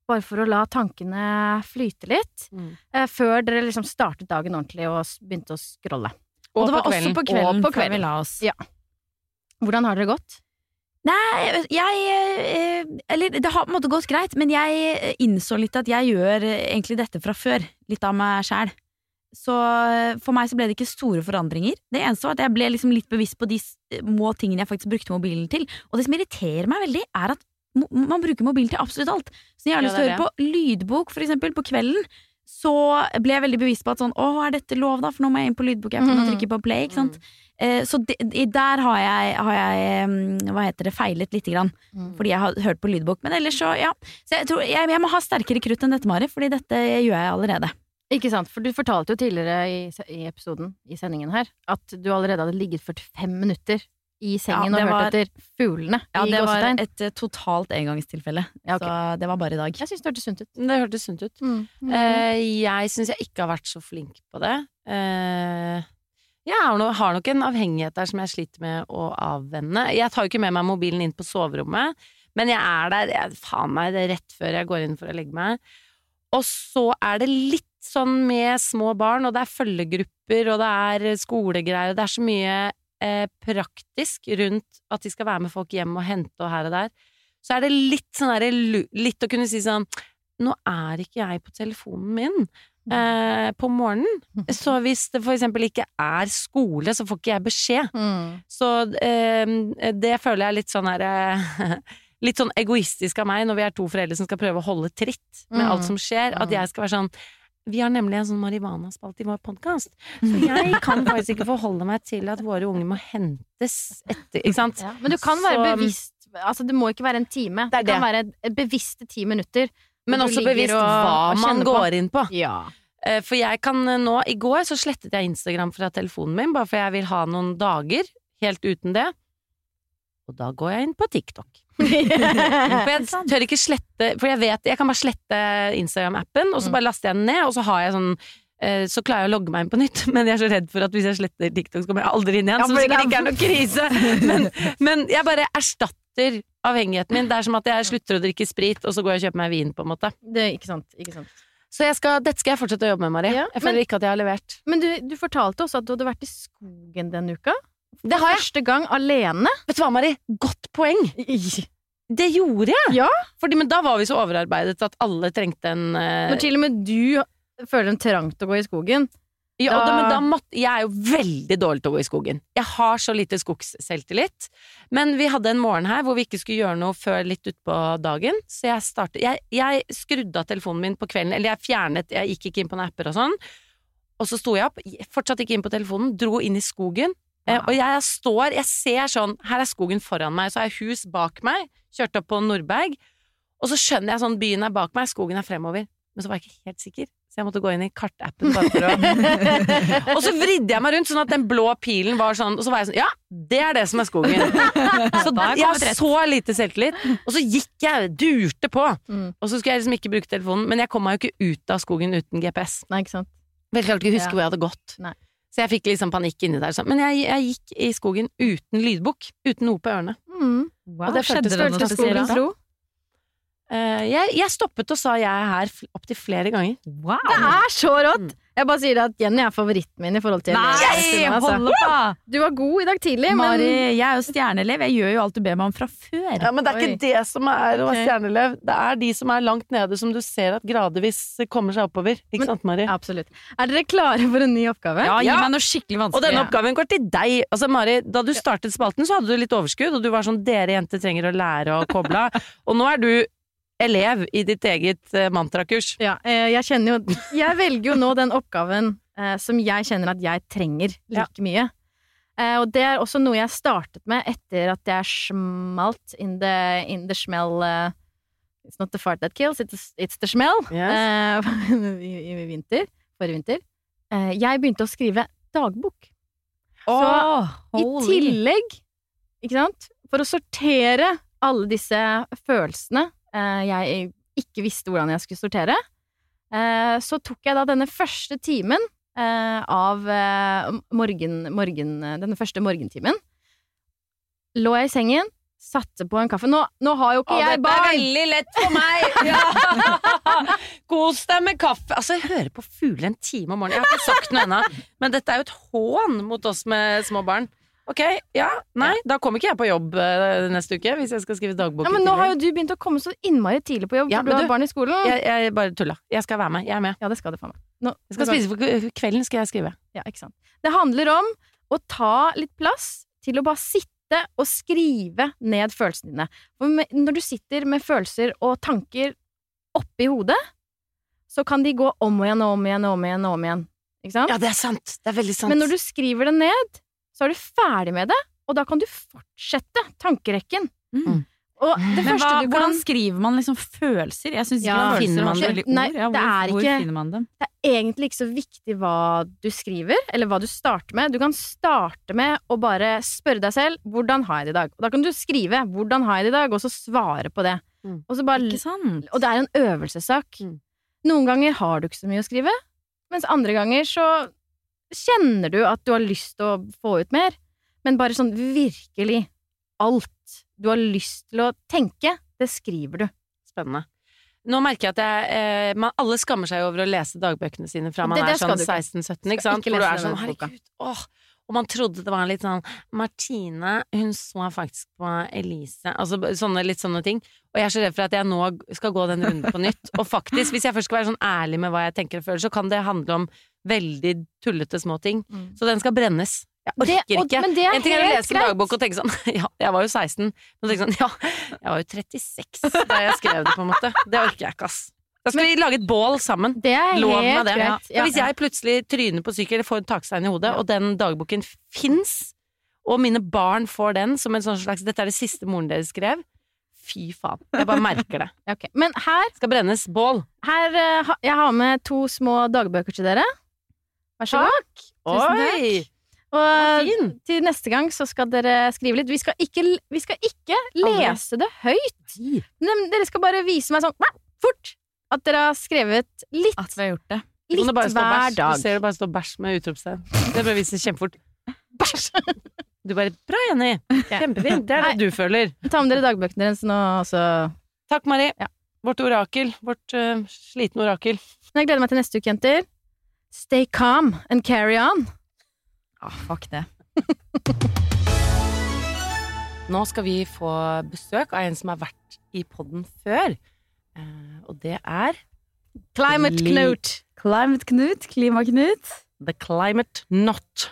bare for å la tankene flyte litt, Mm. eh, før dere liksom startet dagen ordentlig og begynte å scrolle. Og, det var på også på kvelden, Og på før vi la oss. Ja. Hvordan har dere gått? Nei, jeg eh, Eller det har på en måte gått greit, men jeg eh, innså litt at jeg gjør eh, egentlig dette fra før. Litt av meg sjæl. Så for meg så ble det ikke store forandringer. Det eneste var at jeg ble liksom litt bevisst på de små tingene jeg faktisk brukte mobilen til. Og det som irriterer meg veldig, er at man bruker mobil til absolutt alt. Så når jeg har lyst til å er høre på lydbok, for eksempel, på kvelden, så ble jeg veldig bevisst på at sånn, å, er dette lov da? For nå må jeg inn på lydbokappen og Mhm. trykke på play, ikke sant? Eh, så de, der har jeg, har jeg mm, hva heter det, feilet lite grann. Fordi jeg har hørt på lydbok. Men ellers så, ja. Så jeg tror jeg, jeg må ha sterkere krutt enn dette, Mari, fordi dette gjør jeg allerede. Ikke sant, for du fortalte jo tidligere i, i episoden, i sendingen her, at du allerede hadde ligget 45 minutter i sengen Ja, og hørt var- etter fuglene Ja, i det var et eh, totalt engangstilfelle. Ja, okay. Så det var bare i dag. Jeg syns det hørtes sunt ut. Det hørtes sunt ut. Mm. Eh, jeg syns jeg ikke har vært så flink på det. Eh, jeg har, no, har nok en avhengighet der som jeg sliter med å avvenne. Jeg tar jo ikke med meg mobilen inn på soverommet, men jeg er der jeg, faen meg det er rett før jeg går inn for å legge meg. Og så er det litt sånn med små barn, og det er følgegrupper, og det er skolegreier, og det er så mye eh, praktisk rundt at de skal være med folk hjem og hente og her og der. Så er det litt sånn derre Litt å kunne si sånn Nå er ikke jeg på telefonen min eh, på morgenen. Så hvis det for eksempel ikke er skole, så får ikke jeg beskjed. Mm. Så eh, det føler jeg litt sånn her eh, Litt sånn egoistisk av meg når vi er to foreldre som skal prøve å holde tritt med Mm. alt som skjer. At Mm. jeg skal være sånn Vi har nemlig en sånn marihuanaspalte i vår podkast, så jeg kan faktisk ikke forholde meg til at våre unger må hentes etter Ikke sant? Ja, men du kan være Så- bevisst Altså, det må ikke være en time. Det Det, kan det. være bevisste ti minutter. Men også bevisst hva man går på. inn på. Ja. Eh, For jeg kan eh, nå I går så slettet jeg Instagram fra telefonen min, bare for jeg vil ha noen dager helt uten det. Og da går jeg inn på TikTok. For jeg tør ikke slette For jeg vet Jeg kan bare slette Instagram-appen, og så Mm. bare laster jeg den ned, og så har jeg sånn eh, så klarer jeg å logge meg inn på nytt, men jeg er så redd for at hvis jeg sletter TikTok, så kommer jeg aldri inn igjen. Ja, som sikkert er- ikke er noe krise. Men, men jeg bare erstatter avhengigheten min. Det er som at jeg slutter å drikke sprit, og så går jeg og kjøper meg vin, på en måte. Det ikke sant. Ikke sant. Så skal, dette skal jeg fortsette å jobbe med, Mari. Ja, jeg men- føler ikke at jeg har levert. Men du, du fortalte også at du hadde vært i skogen denne uka. Det har jeg. Første gang alene. Vet du hva, Mari? Godt poeng! Det gjorde jeg! Ja. Fordi, men da var vi så overarbeidet at alle trengte en eh, Når til og med du føler en trang til å gå i skogen. ja, da, da- men da måtte, Jeg er jo veldig dårlig til å gå i skogen. Jeg har så lite skogsselvtillit. Men vi hadde en morgen her hvor vi ikke skulle gjøre noe før litt utpå dagen. Så jeg startet jeg, jeg skrudde av telefonen min på kvelden, eller jeg fjernet Jeg gikk ikke inn på noen apper og sånn. Og så sto jeg opp, fortsatt ikke inn på telefonen, dro inn i skogen. Eh, og jeg står, jeg ser sånn Her er skogen foran meg, så har jeg hus bak meg. Kjørte opp på Nordberg. Og så skjønner jeg sånn byen er bak meg, skogen er fremover. men så var jeg ikke helt sikker. Så jeg måtte gå inn i kartappen bare for å Og så vridde jeg meg rundt sånn at den blå pilen var sånn, og så var jeg sånn Ja, det er det som er skogen. Så Da jeg har så lite selvtillit. Og så gikk jeg, durte på. Mm. Og så skulle jeg liksom ikke bruke telefonen, men jeg kom meg jo ikke ut av skogen uten GPS. Nei, ikke sant. Vel, klarte ikke å huske Ja. hvor jeg hadde gått. Nei. Så jeg fikk liksom panikk inni der. Sånn. Men jeg, jeg gikk i skogen uten lydbok. Uten noe på ørene. Mm. Wow, Og det skjedde det noe spesielt da? ro. Eh, jeg, jeg stoppet og sa jeg er her opptil flere ganger. Wow. Det er så rått! Jeg bare sier at Jenny er favoritten min i forhold til Nei, lesestilen, altså. hold opp! Du var god i dag tidlig, Mari, men jeg er jo stjerneelev. Jeg gjør jo alt du ber meg om fra før. Ja, men det er Oi. ikke det som er å være stjerneelev. Det er de som er langt nede, som du ser at gradvis kommer seg oppover. Ikke Men- sant, Mari? Absolutt. Er dere klare for en ny oppgave? Ja, gi Ja. meg noe skikkelig vanskelig. Og denne oppgaven går til deg. Altså, Mari, da du startet spalten, så hadde du litt overskudd, og du var sånn 'dere jenter trenger å lære å koble av'. Og nå er du elev i ditt eget eh, mantrakurs. Ja, eh, jeg kjenner jo Jeg velger jo nå den oppgaven eh, som jeg kjenner at jeg trenger like mye. Eh, og det er også noe jeg startet med etter at jeg smalt in the, in the smell It's not the fart that kills, it's, it's the smell. Yes. eh, i, I vinter. Forrige vinter. Jeg begynte å skrive dagbok. Åh, I holy. tillegg, ikke sant, for å sortere alle disse følelsene jeg ikke visste hvordan jeg skulle sortere, eh, så tok jeg da denne første timen eh, av eh, morgen, morgen, denne første morgentimen. Lå jeg i sengen, satte på en kaffe. Nå, nå har jo ikke jeg barn! Dette er veldig lett for meg! Ja. Kos deg med kaffe. Altså, jeg hører på fugler en time om morgenen. Jeg har ikke sagt noe ennå, men dette er jo et hån mot oss med små barn. Ok, ja, nei, da kommer ikke jeg på jobb eh, neste uke hvis jeg skal skrive dagbok. Ja, men nå har jo du begynt å komme så innmari tidlig på jobb, Ja, for du men har du- barn i skolen. jeg, jeg bare tulla. Jeg skal være med. Jeg er med. Ja, det skal du faen meg. Nå, Jeg skal spise for kvelden, skal jeg skrive. Ja, ikke sant. Det handler om å ta litt plass til å bare sitte og skrive ned følelsene dine. For med, når du sitter med følelser og tanker oppi hodet, så kan de gå om og igjen og om igjen og om igjen og om igjen. Ikke sant? Ja, det er sant. Det er veldig sant. Men når du skriver det ned, så er du ferdig med det, og da kan du fortsette tankerekken. Mm. Og det Men hva, du kan hvordan skriver man liksom følelser? Jeg syns ikke Ja, følelser finner man det? veldig ord. Nei, ja, hvor, det er hvor finner man dem? det er egentlig ikke så viktig hva du skriver, eller hva du starter med. Du kan starte med å bare spørre deg selv 'hvordan har jeg det i dag?' Og da kan du skrive 'hvordan har jeg det i dag?' og så svare på det. Mm. Og, så bare, Ikke sant? og det er en øvelsessak. Mm. Noen ganger har du ikke så mye å skrive, mens andre ganger så kjenner du at du har lyst til å få ut mer, men bare sånn virkelig alt du har lyst til å tenke, det skriver du. Spennende. Nå merker jeg at jeg, eh, man, alle skammer seg over å lese dagbøkene sine fra man Det- det er sånn 16-17, ikke sant? ikke Hvor du er sånn, herregud, åh. Og man trodde det var litt sånn Martine, hun så faktisk på Elise Altså sånne, litt sånne ting. Og jeg er så redd for at jeg nå skal gå den runden på nytt. Og faktisk, hvis jeg først skal være sånn ærlig med hva jeg tenker og føler, så kan det handle om veldig tullete små ting. Så den skal brennes. Jeg orker Det- og- ikke. men det en ting er å lese en dagbok og tenke sånn Ja, jeg var jo 16. Men tenke sånn Ja, jeg var jo 36 da jeg skrev det, på en måte. Det orker jeg ikke, ass. Da skal vi lage et bål sammen. Det er Lov helt det. greit. Ja. hvis jeg plutselig tryner på sykkel eller får en takstein i hodet, og den dagboken fins, og mine barn får den som en sånn slags 'dette er det siste moren deres skrev', fy faen. Jeg bare merker det. okay. Men her Skal brennes bål. Her, eh, jeg har med to små dagbøker til dere. Vær så god. Tusen takk. Og til neste gang så skal dere skrive litt. Vi skal ikke, vi skal ikke lese det høyt. Men dere skal bare vise meg sånn fort at dere har skrevet litt, At vi har gjort det. Litt hver bæsj. dag. Du ser det bare stå bæsj med utropstegn. Det bare viser kjempefort. Bæsj! Du bare 'bra, Jenny'. Kjempefint. Det er det du føler. Ta med dere dagbøkene deres nå, så Takk, Mari. Ja. Vårt orakel. Vårt uh, slitne orakel. Jeg gleder meg til neste uke, jenter. Stay calm and carry on. Ah, fuck det. Nå skal vi få besøk av en som har vært i podden før. Eh, og det er Climate Knut. Climate Knut, Klimaknut. The Climate Not.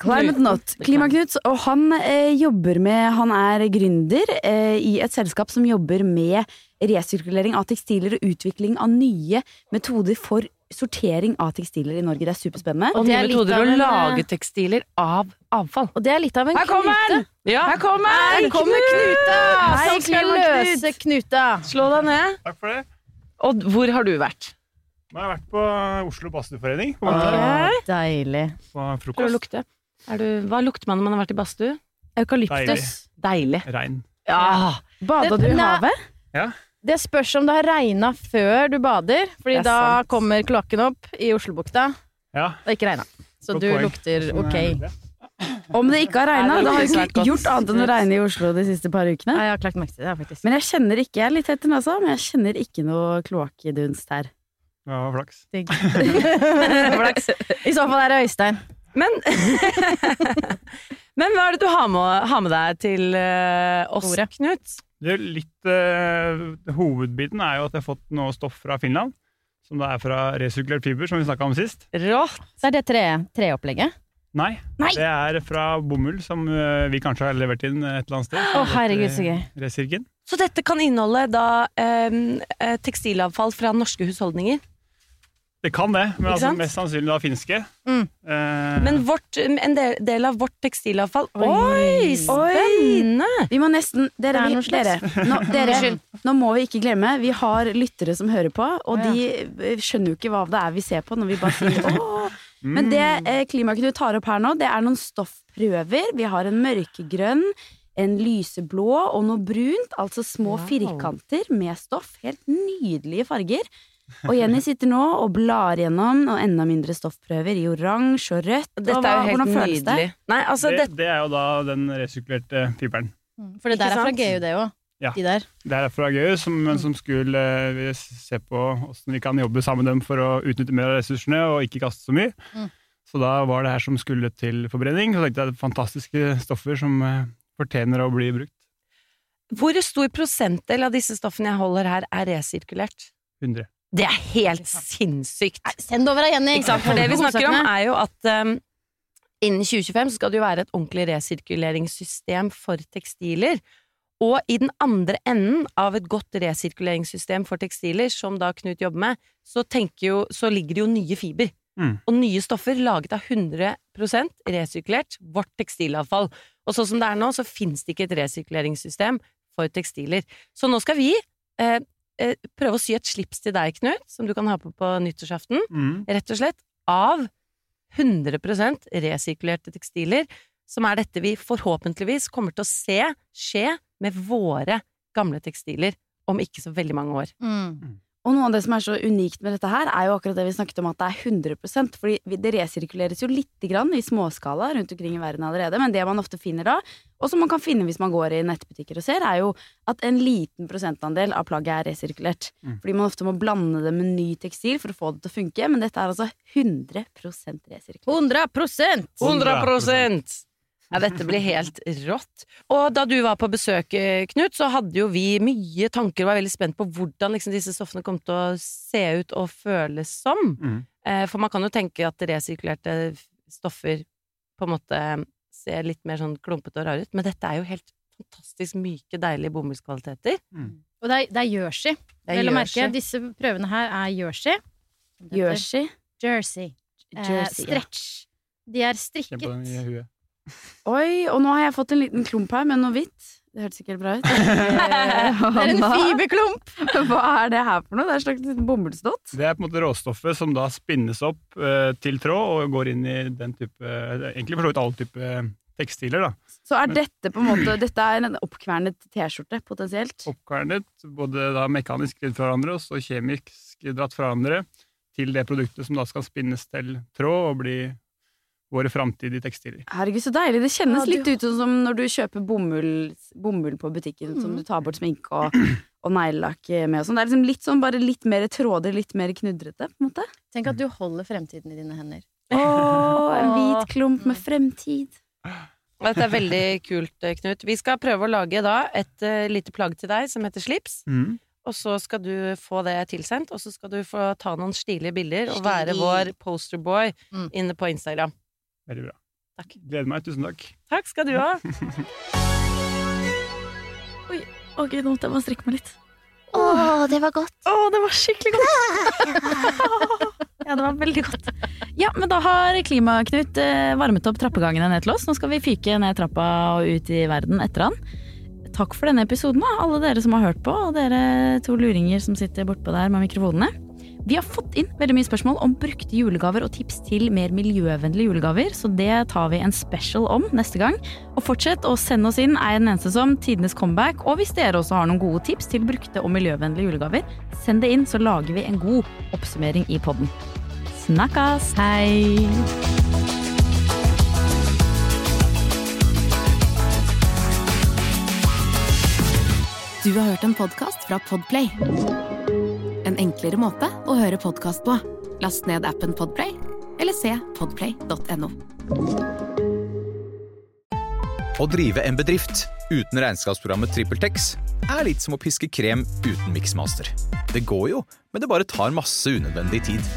Climate Knut. Not. Klimaknut, og han eh, jobber med Han er gründer eh, i et selskap som jobber med resirkulering av tekstiler og utvikling av nye metoder for sortering av tekstiler i Norge. Det er superspennende. Og det nye er metoder å lage eh, tekstiler av avfall. Og det er litt av en Her kommer knute. Ja, Her kommer Her kommer Knuta! Hei, Som skal løse knuta. slå deg ned. Takk for det. Og hvor har du vært? Nå har jeg vært på Oslo Badstueforening Okay. Ok. Deilig. på Prøv å frokost. lukte. Er du, hva lukter man når man har vært i badstue? Eukalyptus. Deilig. Regn. Ja. Bada du i havet? Ja. Det spørs om det har regna før du bader, Fordi da sant. kommer kloakken opp i Oslobukta. Ja. Det har ikke regna. Så Godt du poeng. lukter ok. Om det ikke har regna, da har jo ikke gjort annet enn å regne i Oslo de siste par ukene. Ja, jeg har klart lagt til det, faktisk. Men jeg kjenner ikke, jeg er litt tett i nesa, men jeg kjenner ikke noe kloakkdunst her. Ja, flaks. Flaks. I så fall er det Øystein. Men Men hva er det du har med, har med deg til eh, oss, Bordet. Knut? Det er litt, uh, hovedbiten er jo at jeg har fått noe stoff fra Finland. Som det er fra resirkulert fiber, som vi snakka om sist. Rått. Så er det tre, treopplegget. Nei, Nei. det er fra bomull, som uh, vi kanskje har levert inn et eller annet sted. Å, herregud, så gøy. Resirken. Så dette kan inneholde da eh, tekstilavfall fra norske husholdninger. Det kan det, men altså, mest sannsynlig da finske. Mm. Eh, Men vårt, en del, del av vårt tekstilavfall Oi. Oi, spennende! Vi må nesten Dere, er vi, noe slags- dere, nå, dere nå må vi ikke glemme, vi har lyttere som hører på, og ja. de eh, skjønner jo ikke hva det er vi ser på når vi bare sier åh. Men det eh, Klimaknut tar opp her nå, det er noen stoffprøver. Vi har en mørkegrønn, en lyseblå og noe brunt, altså små Wow. firkanter med stoff. Helt nydelige farger. Og Jenny sitter nå og blar gjennom og enda mindre stoffprøver i oransje og rødt. Dette er jo helt nydelig. det? Nei, altså, det, det, det er jo da den resirkulerte fiberen. For det der er fra? GU, det òg. Ja. De der. Det er fra GU, som, men som skulle eh, vi se på hvordan vi kan jobbe sammen med dem for å utnytte mer av ressursene og ikke kaste så mye. Mm. Så da var det her som skulle til forbrenning. Så tenkte jeg det er fantastiske stoffer som eh, fortjener å bli brukt. hvor stor prosentdel av disse stoffene jeg holder her, er resirkulert? 100. Det er helt sinnssykt! Send over av Jenny. Ikke sant? For det vi snakker om, er jo at um, innen 2025 så skal det jo være et ordentlig resirkuleringssystem for tekstiler. Og i den andre enden av et godt resirkuleringssystem for tekstiler, som da Knut jobber med, så, jo, så ligger det jo nye fiber. Mm. Og nye stoffer laget av 100% resirkulert, vårt tekstilavfall. Og sånn som det er nå, så fins det ikke et resirkuleringssystem for tekstiler. Så nå skal vi eh, eh, prøve å sy et slips til deg, Knut, som du kan ha på på nyttårsaften Mm. rett og slett av 100 resirkulerte tekstiler, som er dette vi forhåpentligvis kommer til å se skje med våre gamle tekstiler om ikke så veldig mange år. Mm. Og noe av det som er så unikt med dette her, er jo akkurat det vi snakket om at det er 100% fordi det resirkuleres jo lite grann i småskala rundt omkring i verden allerede, men det man ofte finner da, og som man kan finne hvis man går i nettbutikker og ser, er jo at en liten prosentandel av plagget er resirkulert. Mm. Fordi man ofte må blande det med ny tekstil for å få det til å funke, men dette er altså 100% resirkulert. 100% 100 Ja, dette blir helt rått. Og da du var på besøk, eh, Knut, så hadde jo vi mye tanker og var veldig spent på hvordan liksom, disse stoffene kom til å se ut og føles som. Mm. Eh, For man kan jo tenke at resirkulerte stoffer på en måte ser litt mer sånn klumpete og rare ut, men dette er jo helt fantastisk myke, deilige bomullskvaliteter. Mm. Og det er, det er jersey. Det er Vel å merke, disse prøvene her er jersey. Som. Jersey. Jersey. Eh, stretch. De er strikket. Oi, og nå har jeg fått en liten klump her med noe hvitt. Det hørtes ikke helt bra ut. Eh, Det er en fiberklump! Hva er det her for noe? Det er en slags liten bomullsdott. Det er på en måte råstoffet som da spinnes opp eh, til tråd og går inn i den type Egentlig for så vidt alle type tekstiler. da. Så er dette på en måte Dette er en oppkvernet T-skjorte, potensielt. Oppkvernet, både da mekanisk vridd fra hverandre og så kjemisk dratt fra hverandre til det produktet som da skal spinnes til tråd og bli våre framtidige tekstiler. Herregud, så deilig. Det kjennes Ja, du- litt ut som når du kjøper bomull, bomull på butikken som du tar bort sminke og, og neglelakk med og sånn. Det er liksom litt sånn bare litt mer tråder, litt mer knudrete, på en måte. Tenk at du holder fremtiden i dine hender. Åh, en hvit klump med fremtid. Dette er veldig kult, Knut. Vi skal prøve å lage da et uh, lite plagg til deg som heter slips. Mm. Og så skal du få det tilsendt, og så skal du få ta noen stilige bilder og være vår posterboy Mm. inne på Instagram. Veldig bra. Takk. Gleder meg. Tusen takk. Takk skal du ha. Ok, nå måtte jeg bare strikke meg litt. Å, det var godt. Å, det var skikkelig godt! ja, det var veldig godt. Ja, men da har Klimaknut eh, varmet opp trappegangene ned til oss. Nå skal vi fyke ned trappa og ut i verden etter han. Takk for denne episoden, da, alle dere som har hørt på, og dere to luringer som sitter bortpå der med mikrofonene. Vi har fått inn veldig mye spørsmål om brukte julegaver og tips til mer miljøvennlige julegaver, så det tar vi en special om neste gang. Og fortsett å sende oss inn er jeg den eneste som tidenes comeback. Og hvis dere også har noen gode tips til brukte og miljøvennlige julegaver, send det inn, så lager vi en god oppsummering i podden. Snakkes! Hei! Du har hørt en podkast fra Podplay. En enklere måte å høre podkast på. Last ned appen Podplay, eller se podplay.no. Å drive en bedrift uten regnskapsprogrammet TrippelTex er litt som å piske krem uten miksmaster. Det går jo, men det bare tar masse unødvendig tid.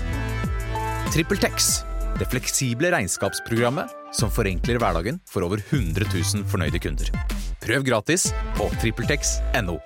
TrippelTex, det fleksible regnskapsprogrammet som forenkler hverdagen for over 100 000 fornøyde kunder. Prøv gratis på TrippelTex.no.